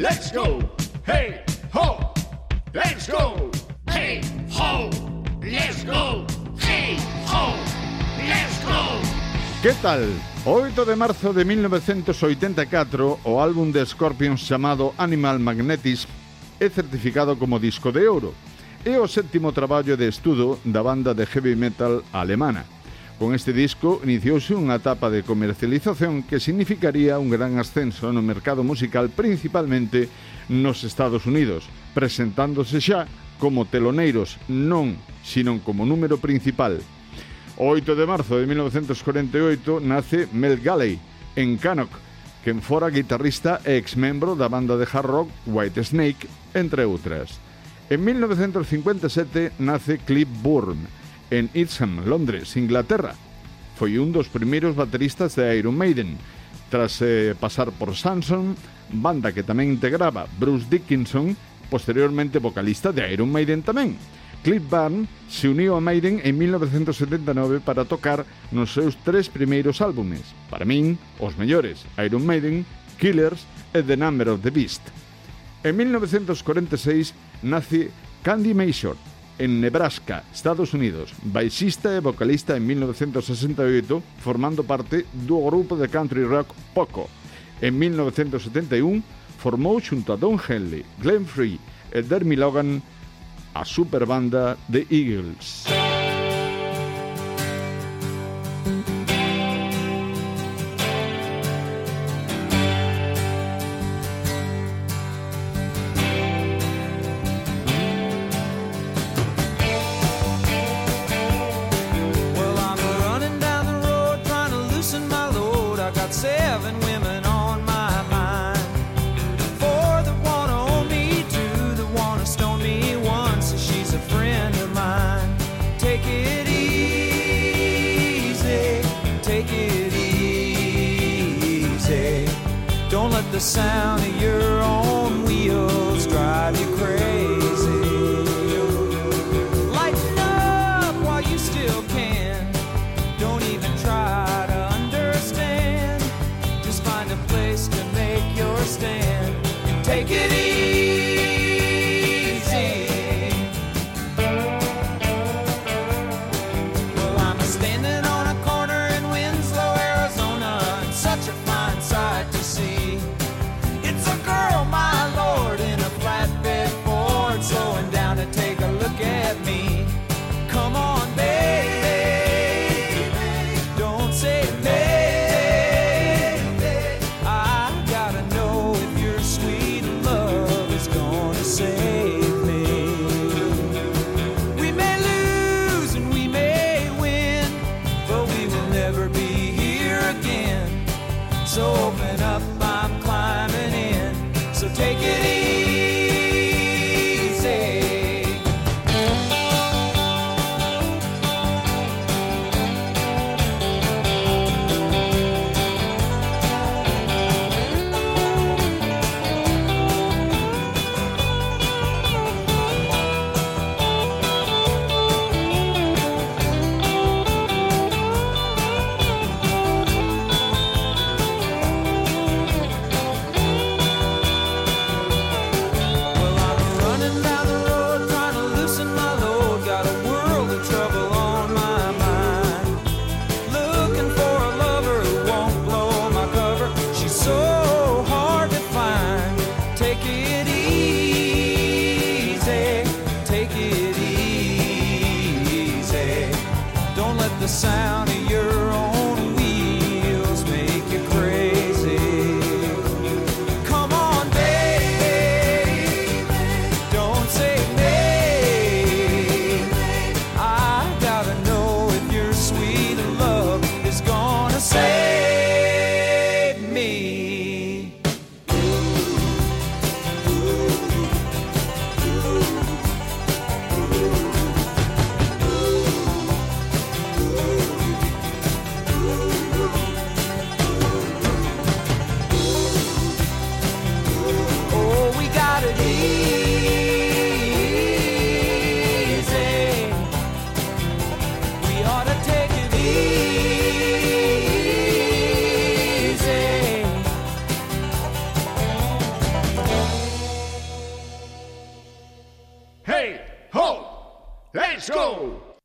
Let's go. Hey, ho. Let's go. Hey, ho. Let's go. Hey, ho. Let's go. Que tal? O 8 de marzo de 1984, o álbum de Scorpions chamado Animal Magnetism é certificado como disco de ouro. É o sétimo traballo de estudo da banda de heavy metal alemana. Con este disco iniciouse unha etapa de comercialización que significaría un gran ascenso no mercado musical principalmente nos Estados Unidos, presentándose xa como teloneiros, non, sino como número principal. O 8 de marzo de 1948 nace Mel Galley en Cannock, quen fora guitarrista e ex-membro da banda de hard rock White Snake, entre outras. En 1957 nace Cliff Burn, en Itham, Londres, Inglaterra. Foi un dos primeiros bateristas de Iron Maiden, tras eh, pasar por Samson, banda que tamén integraba Bruce Dickinson, posteriormente vocalista de Iron Maiden tamén. Cliff Burn se uniu a Maiden en 1979 para tocar nos seus tres primeiros álbumes. Para min, os mellores, Iron Maiden, Killers e The Number of the Beast. En 1946 nace Candy Major, en Nebraska, Estados Unidos, baixista e vocalista en 1968, formando parte do grupo de country rock Poco. En 1971 formou xunto a Don Henley, Glenn Frey e Dermy Logan a superbanda The Eagles. Don't let the sound of your own wheels drive you crazy. Lighten up while you still can. Don't even try to understand. Just find a place to make your stand and take it easy. Never be here again. So open up, the sound of your own